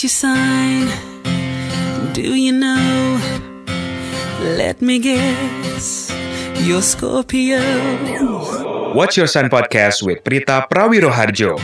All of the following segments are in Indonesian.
What's your sign? Do you know? Let me guess. You're Scorpio. Watch Your Sign Podcast with Prita Prawiroharjo.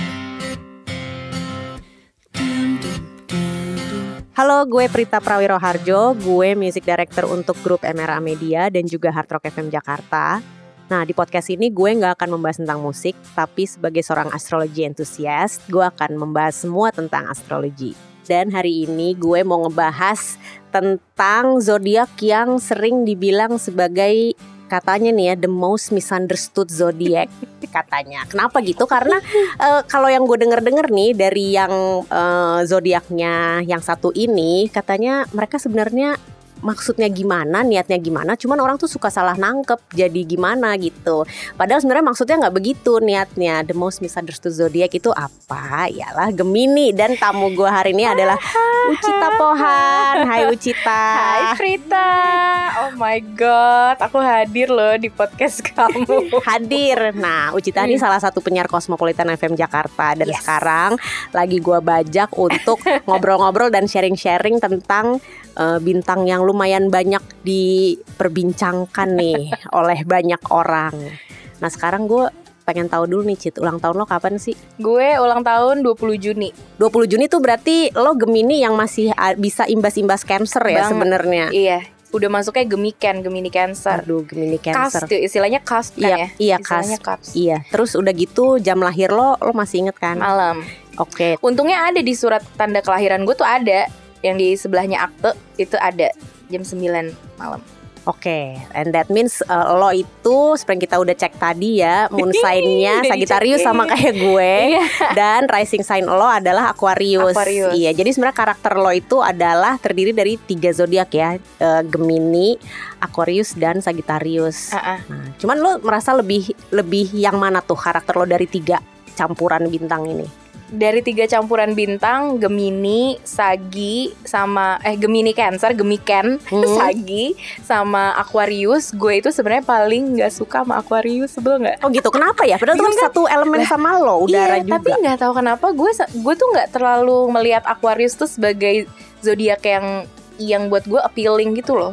Halo, gue Prita Prawiro Harjo, gue music director untuk grup MRA Media dan juga Hard Rock FM Jakarta. Nah, di podcast ini gue nggak akan membahas tentang musik, tapi sebagai seorang astrologi enthusiast, gue akan membahas semua tentang astrologi. Dan hari ini gue mau ngebahas tentang zodiak yang sering dibilang sebagai katanya nih ya the most misunderstood zodiac katanya. Kenapa gitu? Karena eh, kalau yang gue denger-denger nih dari yang eh, zodiaknya yang satu ini katanya mereka sebenarnya maksudnya gimana, niatnya gimana, cuman orang tuh suka salah nangkep jadi gimana gitu. Padahal sebenarnya maksudnya nggak begitu niatnya. The most misunderstood zodiac itu apa? Yalah Gemini dan tamu gue hari ini adalah Ucita Pohan. Hai Ucita. Hai Prita, oh my god, aku hadir loh di podcast kamu. hadir. Nah, Ucita ini salah satu penyiar Cosmopolitan FM Jakarta dan Yes. sekarang lagi gua bajak untuk ngobrol-ngobrol dan sharing-sharing tentang eh, bintang yang lumayan banyak diperbincangkan nih oleh banyak orang. Nah, sekarang gue pengen tahu dulu nih Cit, ulang tahun lo kapan sih? Gue ulang tahun 20 Juni. 20 Juni tuh berarti lo Gemini yang masih ah, bisa imbas-imbas Cancer ya sebenarnya. Iya, udah masuknya Gemiken, Gemini Cancer. Aduh, Gemini Cancer. tuh istilahnya cast kan Iya, ya? iya Istilahnya. Iya, terus udah gitu jam lahir lo lo masih inget kan? Malam. Oke. Untungnya ada di surat tanda kelahiran gue tuh ada yang di sebelahnya akte itu ada jam 9 malam. Oke, and that means uh, lo itu seperti kita udah cek tadi ya, moon sign-nya Udah Sagittarius sama kayak gue Iya. dan rising sign lo adalah Aquarius. Aquarius. Iya, jadi sebenarnya karakter lo itu adalah terdiri dari tiga zodiak ya, eh, Gemini, Aquarius dan Sagittarius. Ah, ah. Nah, cuman lo merasa lebih lebih yang mana tuh karakter lo dari tiga campuran bintang ini? Dari tiga campuran bintang Gemini, Sagi, sama eh Gemini Cancer, Gemiken, Hmm. Sagi, sama Aquarius. Gue itu sebenarnya paling nggak suka sama Aquarius, sebel nggak? Oh gitu, kenapa ya? Padahal itu kan Bingung kan? satu elemen sama lo, udara iya, juga. tapi nggak tahu kenapa gue gue tuh nggak terlalu melihat Aquarius tuh sebagai zodiak yang yang buat gue appealing gitu loh.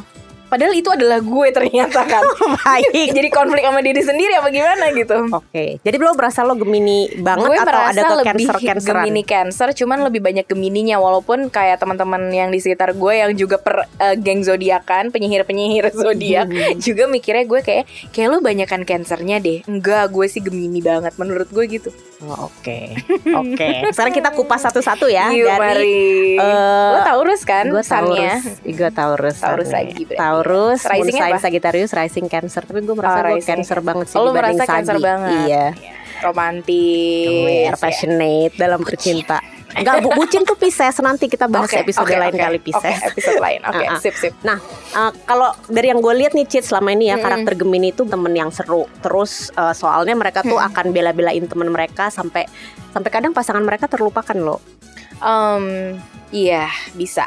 Padahal itu adalah gue ternyata kan. Baik. Jadi konflik sama diri sendiri apa gimana gitu. Oke, jadi lo berasa lo Gemini banget gue atau ada ke cancer canceran? Gemini Cancer cuman lebih banyak Gemininya walaupun kayak teman-teman yang di sekitar gue yang juga per eh, geng zodiakan penyihir-penyihir zodiak Hmm. juga mikirnya gue kayak kayak lu banyakan Cancernya deh enggak gue sih Gemini banget menurut gue gitu Oh, Oke, oke. Sekarang kita kupas satu-satu ya Yuk, dari mari. eh, lo Taurus kan gue? Taurus, gue Taurus, Taurus lagi berarti. Taurus, moon Rising-nya sign apa? Sagittarius, rising Cancer. Tapi gue merasa Oh, gue rising Cancer banget sih Oh, lo merasa Cancer Sagi. banget Iya, romantis Aware, ya. passionate dalam bercinta. Enggak, bu, bucin tuh Pisces. Nanti kita bahas Oke, episode oke, lain oke. kali Pisces. Oke, episode lain. Oke, Ah, ah. sip sip. Nah, eh, kalau dari yang gue lihat nih Cid selama ini ya Mm-mm. karakter Gemini itu temen yang seru. Terus eh, soalnya mereka tuh Mm. akan bela-belain temen mereka sampai sampai kadang pasangan mereka terlupakan loh. Um, iya, bisa.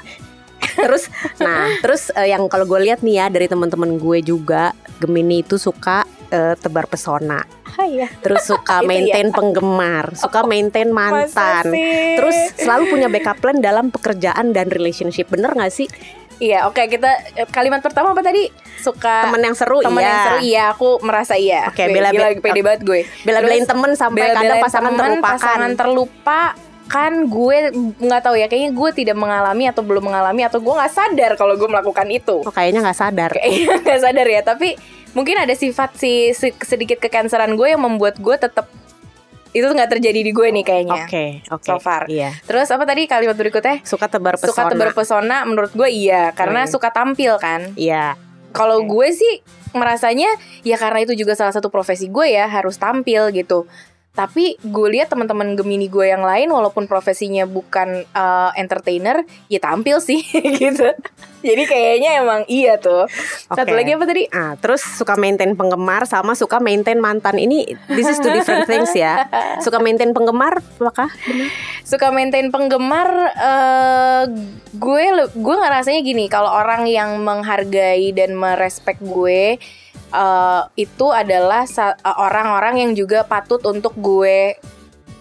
Terus, nah, terus eh, yang kalau gue lihat nih ya dari teman-teman gue juga Gemini itu suka eh, tebar pesona. Hai ya. Terus suka maintain penggemar, suka maintain mantan. Terus selalu punya backup plan dalam pekerjaan dan relationship. Bener gak sih? Iya, oke kita eh, kalimat pertama apa tadi? Suka Temen yang seru temen iya. yang seru iya, aku merasa iya. Oke, Gue bela- gila, pede banget gue. Bela-belain Terus temen sampai kadang bela-belain pasangan temen, terlupakan. Pasangan terlupa kan gue nggak tahu ya kayaknya gue tidak mengalami atau belum mengalami atau gue nggak sadar kalau gue melakukan itu Oh, kayaknya nggak sadar. kayaknya nggak sadar ya tapi mungkin ada sifat si, si- sedikit kekanseran gue yang membuat gue tetap itu nggak terjadi di gue nih kayaknya Oke, oke. So far. Iya. terus apa tadi kalimat berikutnya Suka tebar pesona. suka tebar pesona menurut gue iya karena Hmm. suka tampil kan Iya. kalau Oke. gue sih merasanya ya karena itu juga salah satu profesi gue ya harus tampil gitu tapi gue lihat teman-teman Gemini gue yang lain walaupun profesinya bukan uh, entertainer ya tampil sih gitu jadi kayaknya emang iya tuh satu Oke. lagi apa tadi Ah, terus suka maintain penggemar sama suka maintain mantan. Ini this is two different things ya. Suka maintain penggemar apakah? suka maintain penggemar eh gue gue ngerasanya gini kalau orang yang menghargai dan merespek gue eh itu adalah eh, orang-orang yang juga patut untuk gue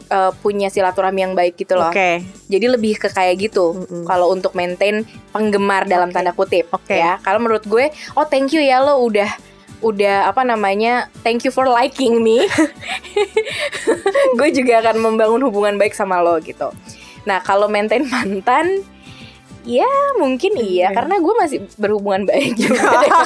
eh, punya silaturahmi yang baik gitu loh. Oke. Jadi lebih ke kayak gitu. Mm-mm. Kalau untuk maintain penggemar dalam Oke. tanda kutip, Oke. ya. Kalau menurut gue, oh thank you ya lo udah udah apa namanya thank you for liking me gue juga akan membangun hubungan baik sama lo gitu nah kalau maintain mantan ya mungkin iya Oke. karena gue masih berhubungan baik juga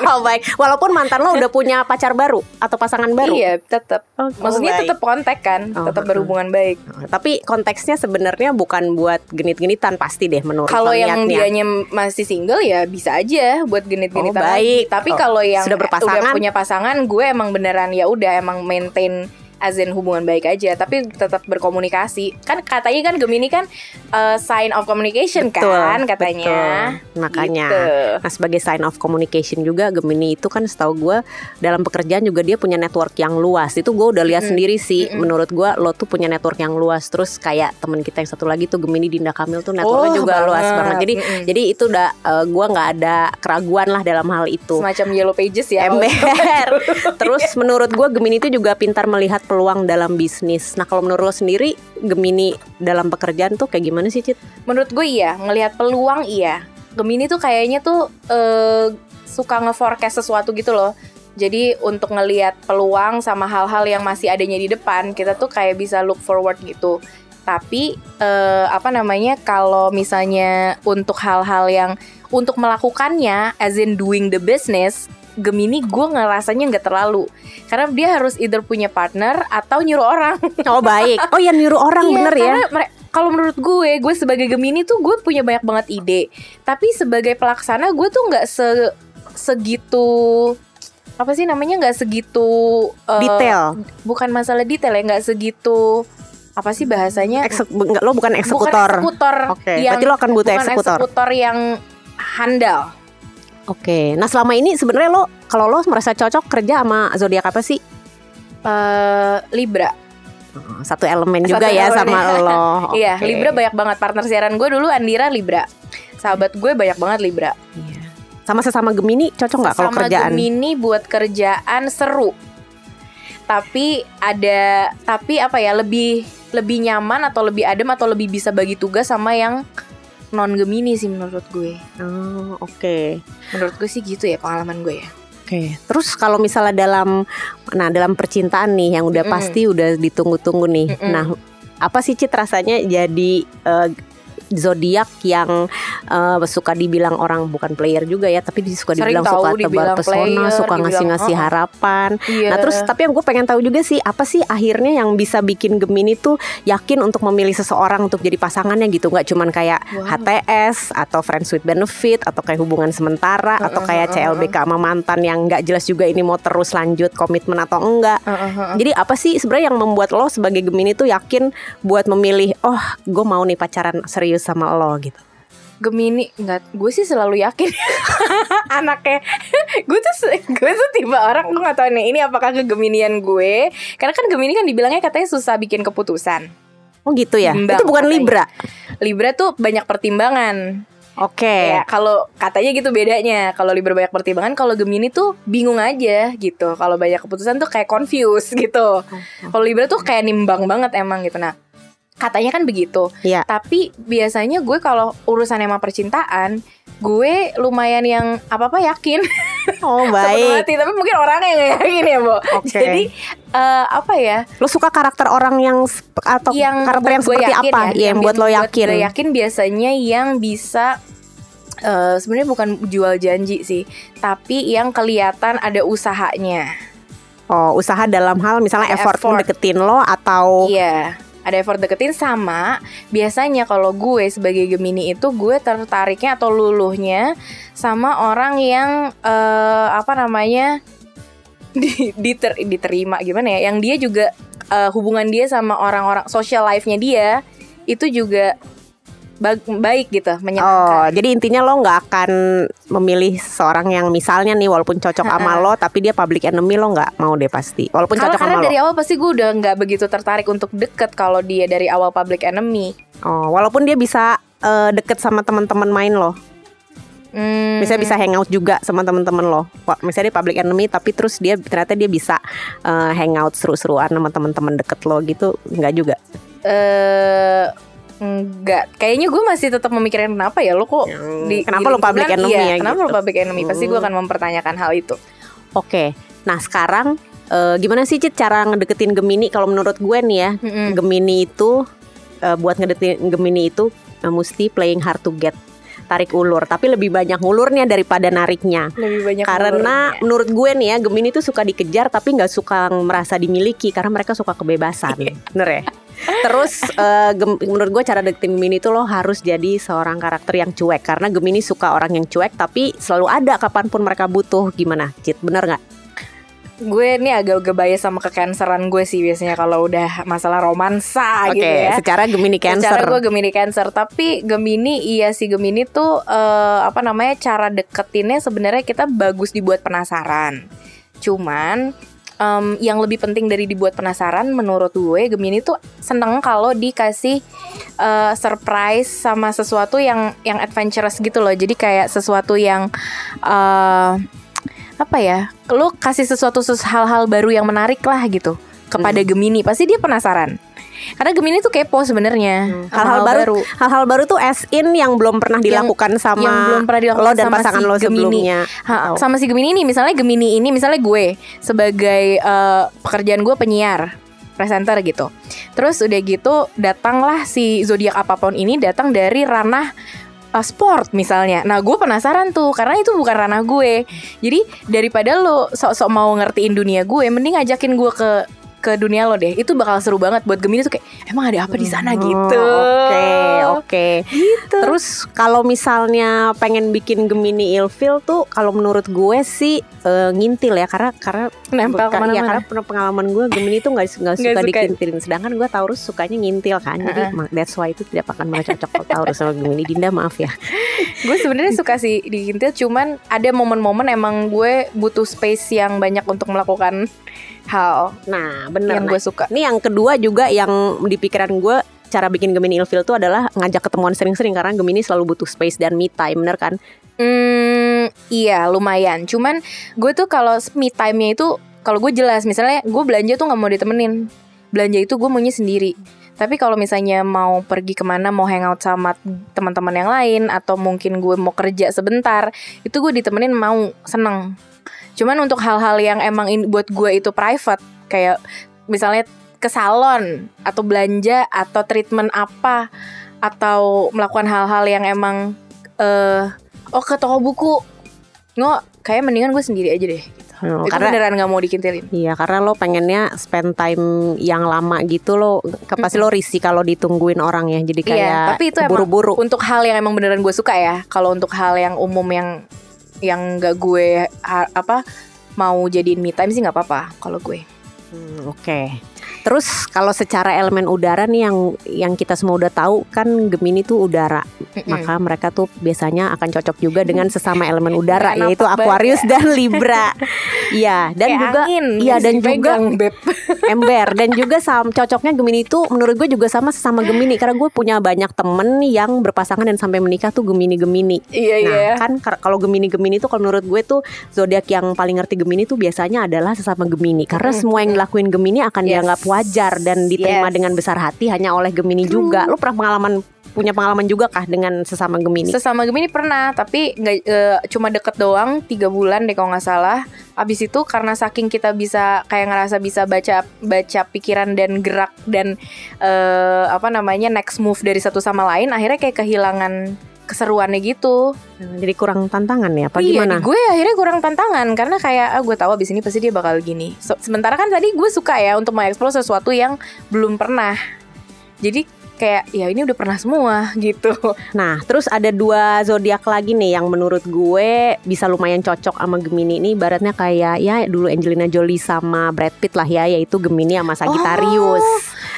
Oh, baik. Walaupun mantan lo udah punya pacar baru atau pasangan baru. iya tetap Oh, maksudnya baik. tetap kontak kan Oh, tetap berhubungan baik Tapi konteksnya sebenarnya bukan buat genit-genitan pasti deh menurut kalau yang dianya masih single ya bisa aja buat genit-genitan Oh, lagi. baik. Tapi Oh, kalau yang sudah berpasangan? punya pasangan, gue emang beneran ya udah emang maintain azin hubungan baik aja, tapi tetap berkomunikasi. Kan katanya kan Gemini kan uh, sign of communication Betul, kan katanya. betul. Makanya. Gitu. Nah sebagai sign of communication juga Gemini itu kan setahu gue dalam pekerjaan juga dia punya network yang luas. Itu gue udah lihat Mm-mm. sendiri sih. Mm-mm. Menurut gue lo tuh punya network yang luas. Terus kayak temen kita yang satu lagi tuh Gemini Dinda Kamil tuh networknya Oh, juga luas banget. banget. Jadi Mm-mm. jadi itu udah eh, gue nggak ada keraguan lah dalam hal itu. semacam yellow pages ya. Ember. Terus menurut gue Gemini itu juga pintar melihat peluang dalam bisnis. Nah kalau menurut lo sendiri Gemini dalam pekerjaan tuh kayak gimana sih Cit? Menurut gue iya, ngelihat peluang iya. Gemini tuh kayaknya tuh eh, suka nge-forecast sesuatu gitu loh. Jadi untuk ngelihat peluang sama hal-hal yang masih adanya di depan, kita tuh kayak bisa look forward gitu. Tapi eh, apa namanya kalau misalnya untuk hal-hal yang untuk melakukannya, as in doing the business, Gemini gue ngerasanya nggak terlalu karena dia harus either punya partner atau nyuruh orang Oh baik. Oh ya niru orang Iya, bener ya. kalau menurut gue, gue sebagai Gemini tuh gue punya banyak banget ide. Tapi sebagai pelaksana gue tuh nggak se segitu apa sih namanya nggak segitu eh, Detail. Bukan masalah detail ya, nggak segitu apa sih bahasanya? Eksek, enggak, lo bukan Bukan eksekutor. eksekutor. Oke. yang- Berarti lo akan butuh bukan eksekutor. eksekutor yang handal. Oke. Nah selama ini sebenarnya lo kalau lo merasa cocok kerja sama zodiak apa sih? eh Libra. Oh, Satu elemen Satu juga ya elemen. sama lo. Iya. Libra banyak banget partner siaran gue dulu Andira Libra. Sahabat gue banyak banget Libra. Iya. Sama sesama Gemini cocok nggak kalau Sama kerjaan? Gemini buat kerjaan seru. Tapi ada tapi apa ya lebih lebih nyaman atau lebih adem atau lebih bisa bagi tugas sama yang non Gemini sih menurut gue. Oh, oke. Menurut gue sih gitu ya pengalaman gue ya. Oke. Terus kalau misalnya dalam nah dalam percintaan nih yang udah Mm-mm. pasti udah ditunggu-tunggu nih. Mm-mm. Nah, apa sih Cit rasanya jadi eh, zodiak yang eh, suka dibilang orang bukan player juga ya, tapi suka dibilang suka dibilang tebar pesona, player, suka ngasih-ngasih "Oh, oh." harapan. Iya. Nah terus tapi yang gue pengen tahu juga sih apa sih akhirnya yang bisa bikin Gemini tuh yakin untuk memilih seseorang untuk jadi pasangannya gitu nggak cuman kayak Wow. HTS atau friends with benefit atau kayak hubungan sementara atau kayak CLBK sama mantan yang nggak jelas juga ini mau terus lanjut komitmen atau enggak. Jadi apa sih sebenarnya yang membuat lo sebagai Gemini tuh yakin buat memilih oh gue mau nih pacaran serius sama lo gitu. Gemini nggak gue sih selalu yakin. Anaknya. Gue tuh gue tuh tiba orang gue nggak tahu nih ini apakah kegeminian gue? Karena kan Gemini kan dibilangnya katanya susah bikin keputusan. Oh gitu ya. Bimbang Itu bukan katanya. Libra. Libra tuh banyak pertimbangan. Oke. ya kalau katanya gitu bedanya. Kalau Libra banyak pertimbangan kalau Gemini tuh bingung aja gitu. Kalau banyak keputusan tuh kayak confused gitu. Kalau Libra tuh kayak nimbang banget emang gitu. Nah katanya kan begitu Iya. tapi biasanya gue kalau urusan emang percintaan gue lumayan yang apa apa yakin Oh baik. hati tapi mungkin orangnya nggak yakin ya Bo Oke. jadi eh, apa ya Lo suka karakter orang yang atau yang karakter buat yang seperti yakin apa? ya, Iya, yang buat lo yakin. gue yakin biasanya yang bisa eh, sebenarnya bukan jual janji sih tapi yang kelihatan ada usahanya Oh, usaha dalam hal misalnya effort, effort. deketin lo atau Iya, ada effort deketin sama biasanya kalau gue sebagai Gemini itu gue tertariknya atau luluhnya sama orang yang eh, apa namanya di, diter- diterima gimana ya, yang dia juga eh, hubungan dia sama orang-orang social life-nya dia itu juga baik gitu, Oh, menyenangkan. jadi intinya lo nggak akan memilih seorang yang misalnya nih walaupun cocok sama lo tapi dia public enemy lo nggak mau deh pasti. Walaupun Karena, cocok karena sama dari lo. awal pasti gue udah nggak begitu tertarik untuk deket kalau dia dari awal public enemy. Oh, walaupun dia bisa eh, deket sama teman-teman main lo. Hmm, Misalnya bisa hangout juga sama teman-teman lo. Misalnya dia public enemy tapi terus dia ternyata dia bisa eh, hangout seru-seruan sama teman-teman deket lo gitu, nggak juga. eh enggak, kayaknya gue masih tetap memikirkan kenapa ya lo kok di, kenapa di lo public enemy iya, ya Kenapa gitu. lo public enemy? Pasti gue Hmm. akan mempertanyakan hal itu. Oke. Nah, sekarang eh, gimana sih Cit cara ngedeketin Gemini kalau menurut gue nih ya? Mm-mm. Gemini itu eh, buat ngedeketin Gemini itu eh, mesti playing hard to get. Tarik ulur, tapi lebih banyak ulurnya daripada nariknya. Lebih banyak Karena ulurnya. menurut gue nih ya Gemini tuh suka dikejar tapi nggak suka merasa dimiliki karena mereka suka kebebasan, Iya. bener ya. Terus eh, Gem- menurut gue cara deketin Gemini itu lo harus jadi seorang karakter yang cuek karena Gemini suka orang yang cuek tapi selalu ada kapan pun mereka butuh. Gimana, Cit? Bener nggak? Gue nih agak-agak bias sama kecanceran gue sih biasanya kalau udah masalah romansa Oke, gitu ya. secara Gemini Cancer. Secara gue Gemini Cancer, tapi Gemini iya sih Gemini tuh eh, apa namanya cara deketinnya sebenarnya kita bagus dibuat penasaran. Cuman em, yang lebih penting dari dibuat penasaran menurut gue Gemini tuh seneng kalau dikasih eh, surprise sama sesuatu yang yang adventurous gitu loh. Jadi kayak sesuatu yang eh apa ya? Lo kasih sesuatu hal-hal baru yang menarik lah gitu kepada Gemini. Pasti dia penasaran. Karena Gemini tuh kepo sebenarnya. Hmm. Hal-hal baru, hal-hal baru tuh as in yang belum pernah dilakukan sama yang belum pernah dilakukan lo dan sama pasangan si lo Gemini. sebelumnya. Ha, Atau- sama si Gemini ini misalnya Gemini ini misalnya gue sebagai eh, pekerjaan gue penyiar presenter gitu. Terus udah gitu datanglah si zodiak apa pun ini datang dari ranah uh, sport misalnya. Nah, gue penasaran tuh karena itu bukan ranah gue. Jadi daripada lo sok-sok mau ngertiin dunia gue, mending ajakin gue ke ke dunia lo deh. Itu bakal seru banget buat Gemini tuh kayak emang ada apa di sana Oh, gitu. Oke, oke. Gitu. Terus kalau misalnya pengen bikin Gemini ilfil tuh kalau menurut gue sih eh, ngintil ya karena karena Nempel Bukan- ke mana-mana. Iya karena pernah pengalaman gue Gemini tuh nggak suka suka. dikintilin Sedangkan gue Taurus sukanya ngintil kan Jadi ma- that's why itu tidak akan cocok kalau Taurus sama Gemini Dinda maaf ya gue sebenarnya suka sih dikintil cuman ada momen-momen emang gue butuh space yang banyak untuk melakukan hal Nah bener yang Nah, gue suka Ini yang kedua juga yang di pikiran gue Cara bikin Gemini ilfil tuh adalah ngajak ketemuan sering-sering Karena Gemini selalu butuh space dan me time Bener kan? hmm iya lumayan. Cuman gue tuh kalau me time-nya itu kalau gue jelas misalnya gue belanja tuh nggak mau ditemenin. Belanja itu gue maunya sendiri. Tapi kalau misalnya mau pergi ke mana mau hangout sama teman-teman yang lain atau mungkin gue mau kerja sebentar itu gue ditemenin mau seneng. Cuman untuk hal-hal yang emang buat gue itu private kayak misalnya ke salon atau belanja atau treatment apa atau melakukan hal-hal yang emang eh oh ke toko buku. Nggak kayak mendingan gue sendiri aja deh gitu. Hmm, itu karena beneran nggak mau dikintilin. Iya karena lo pengennya spend time yang lama gitu lo ke- Pasti lo risih kalau ditungguin orang ya. Jadi kayak Iya, tapi itu emang buru-buru. untuk hal yang emang beneran gue suka ya. Kalau untuk hal yang umum yang yang nggak gue ha- apa mau jadiin me time sih nggak apa-apa kalau gue. Hmm, Oke. Terus kalau secara elemen udara nih yang yang kita semua udah tahu kan Gemini tuh udara. Maka mereka tuh biasanya akan cocok juga dengan sesama elemen udara Nggak yaitu Aquarius dan Libra. Iya, dan Kayak juga angin, iya dan juga Beb. ember dan juga sam cocoknya Gemini itu menurut gue juga sama sesama Gemini karena gue punya banyak temen yang berpasangan dan sampai menikah tuh Gemini-Gemini. iya Nah iya kan kalau Gemini-Gemini tuh kalau menurut gue tuh zodiak yang paling ngerti Gemini tuh biasanya adalah sesama Gemini karena Mm-mm. semua yang dilakuin Gemini akan Yes. dianggap wajar dan diterima Yes. dengan besar hati hanya oleh Gemini juga. Lu pernah pengalaman punya pengalaman juga kah dengan sesama Gemini? Sesama Gemini pernah, tapi nggak eh, cuma deket doang tiga bulan deh kalau nggak salah. Abis itu karena saking kita bisa kayak ngerasa bisa baca baca pikiran dan gerak dan eh, apa namanya next move dari satu sama lain, akhirnya kayak kehilangan keseruannya gitu. Jadi kurang tantangan ya? Apa iya, gimana? di gue akhirnya kurang tantangan karena kayak ah, gue tahu abis ini pasti dia bakal gini. So- sementara kan tadi gue suka ya untuk mengeksplor sesuatu yang belum pernah. Jadi kayak ya ini udah pernah semua gitu. Nah, terus ada dua zodiak lagi nih yang menurut gue bisa lumayan cocok sama Gemini ini. Ibaratnya kayak ya dulu Angelina Jolie sama Brad Pitt lah ya, yaitu Gemini sama Sagittarius.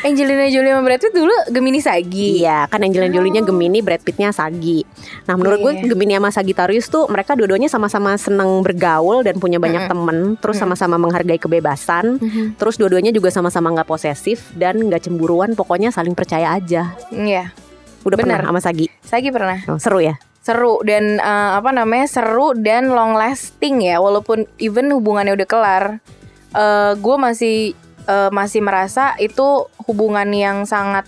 Angelina Jolie sama Brad Pitt dulu Gemini Sagi. Iya, kan Angelina Jolie-nya Gemini, Brad Pitt-nya Sagi. Nah, menurut Iya, gue Gemini sama Sagittarius tuh mereka dua-duanya sama-sama seneng bergaul dan punya banyak Mm-mm. temen, terus sama-sama menghargai kebebasan. Mhm. Terus dua-duanya juga sama-sama nggak posesif dan nggak cemburuan, pokoknya saling percaya aja. Iya, Udah Bener. pernah sama Sagi? Sagi pernah. Oh, seru ya? Seru dan eh, apa namanya? Seru dan long lasting ya. Walaupun even hubungannya udah kelar, eh gue masih eh, masih merasa itu hubungan yang sangat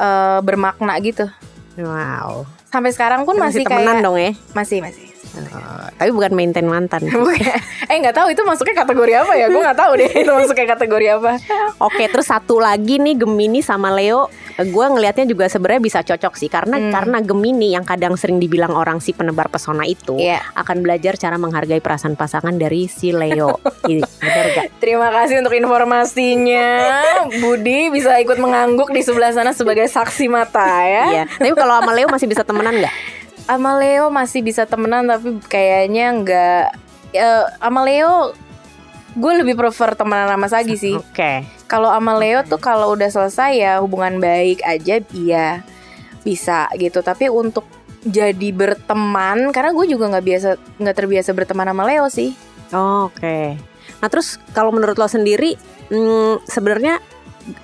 eh, bermakna gitu. Wow. Sampai sekarang pun Masih masih, temenan kayak dong ya. masih masih. Oh, tapi bukan maintain mantan. Eh nggak tahu itu masuknya kategori apa ya? Gue nggak tahu deh itu masuknya kategori apa. Oke, terus satu lagi nih Gemini sama Leo, gue ngelihatnya juga sebenarnya bisa cocok sih karena Hmm. karena Gemini yang kadang sering dibilang orang si penebar pesona itu Iya. akan belajar cara menghargai perasaan pasangan dari si Leo. Ini benar gak? Terima kasih untuk informasinya. Budi bisa ikut mengangguk di sebelah sana sebagai saksi mata ya. Iya. Tapi kalau sama Leo masih bisa temenan nggak? Sama Leo masih bisa temenan tapi kayaknya nggak. Ya, sama Leo gue lebih prefer temenan sama Sagi sih. Oke. Kalau sama Leo tuh kalau udah selesai ya hubungan baik aja iya bisa gitu. Tapi untuk jadi berteman karena gue juga nggak biasa nggak terbiasa berteman sama Leo sih. Oke. Nah terus kalau menurut lo sendiri, hmm, sebenarnya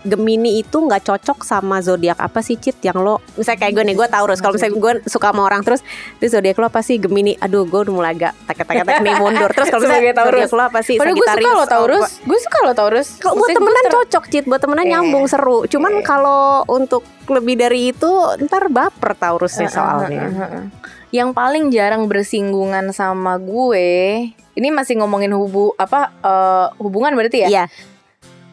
Gemini itu nggak cocok sama zodiak apa sih Cit yang lo misalnya kayak gue nih gue Taurus kalau misalnya gue suka sama orang terus terus zodiak lo apa sih Gemini aduh gue udah mulai agak tek-tek nih mundur terus kalau misalnya Taurus. zodiak lo apa sih Padahal gue suka lo Taurus. Oh, Gue suka lo Taurus. kalau buat temenan ter- cocok Cit buat temenan Iya. nyambung seru cuman Iya. kalau untuk lebih dari itu ntar baper Taurusnya soalnya Yang paling jarang bersinggungan sama gue, ini masih ngomongin hubu apa eh, hubungan berarti ya? Iya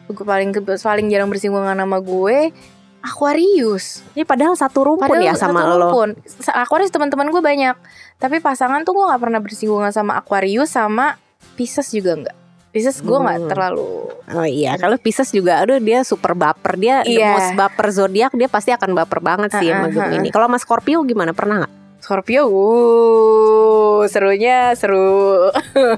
Gue paling paling jarang bersinggungan sama gue Aquarius. ini padahal satu rumpun ya sama satu lo rumpun. Sa- Aquarius teman-teman gue banyak. Tapi pasangan tuh gue nggak pernah bersinggungan sama Aquarius sama Pisces juga nggak. Pisces gue nggak Hmm. terlalu. Oh iya, kalau Pisces juga aduh dia super baper. Dia the Iya. most baper zodiak, dia pasti akan baper banget sih sama Ha-ha, Gemini. Kalau sama Scorpio gimana? Pernah nggak? Scorpio, uh, serunya seru,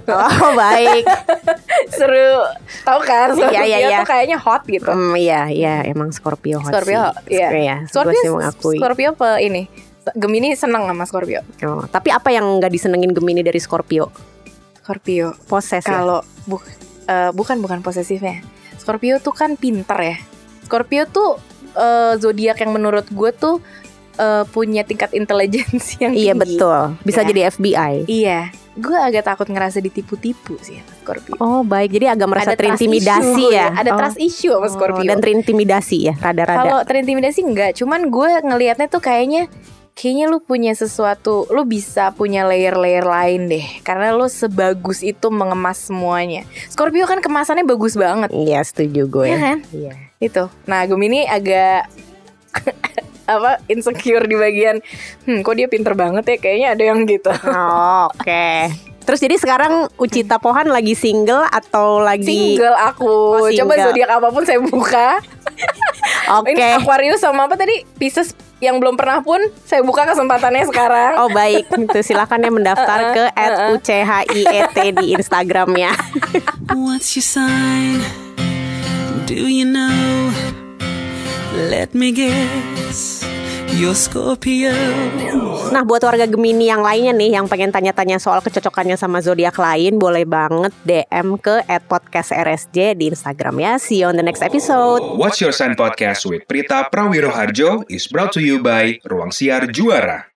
Oh, baik. seru. Tahu kan? Scorpio Iya, iya, iya. tuh kayaknya hot gitu. Hmm, iya, iya, emang Scorpio hot Scorpio, sih. iya. Iya, gue Scorpio, sih mengakui. Scorpio pe ini. Gemini seneng sama Scorpio. Oh, tapi apa yang nggak disenengin Gemini dari Scorpio? Scorpio. Poses ya? Kalau bu, eh, bukan bukan posesifnya. Scorpio tuh kan pinter ya. Scorpio tuh eh, zodiak yang menurut gue tuh eh, punya tingkat intelijensi yang Iya tinggi. betul, bisa Ya. jadi FBI. Iya, gue agak takut ngerasa ditipu-tipu sih sama Scorpio. Oh baik, jadi agak merasa Ada terintimidasi issue, ya? Ada Oh. trust issue sama Oh, Scorpio. dan terintimidasi ya, rada-rada. Kalau terintimidasi enggak, cuman gue ngelihatnya tuh kayaknya kayaknya lu punya sesuatu, lu bisa punya layer-layer lain deh. Karena lu sebagus itu mengemas semuanya. Scorpio kan kemasannya bagus banget. Iya setuju gue. Iya kan? Iya. Itu. Nah, Gemini agak apa insecure di bagian hmm kok dia pinter banget ya kayaknya ada yang gitu Oh, Oke. Terus jadi sekarang Ucita Pohan lagi single atau lagi single aku Oh, coba single. zodiak apa pun saya buka Oke. ini Aquarius sama apa tadi Pisces yang belum pernah pun saya buka kesempatannya sekarang Oh baik, itu silakan ya mendaftar ke @uchiet di Instagramnya. What's your sign? Do you know? Let me guess. Nah buat warga Gemini yang lainnya nih yang pengen tanya-tanya soal kecocokannya sama zodiak lain, boleh banget DM ke @podcastrsj di Instagram ya. See you on the next episode. What's Your Sign Podcast with Prita Prawiroharjo is brought to you by Ruang Siar Juara.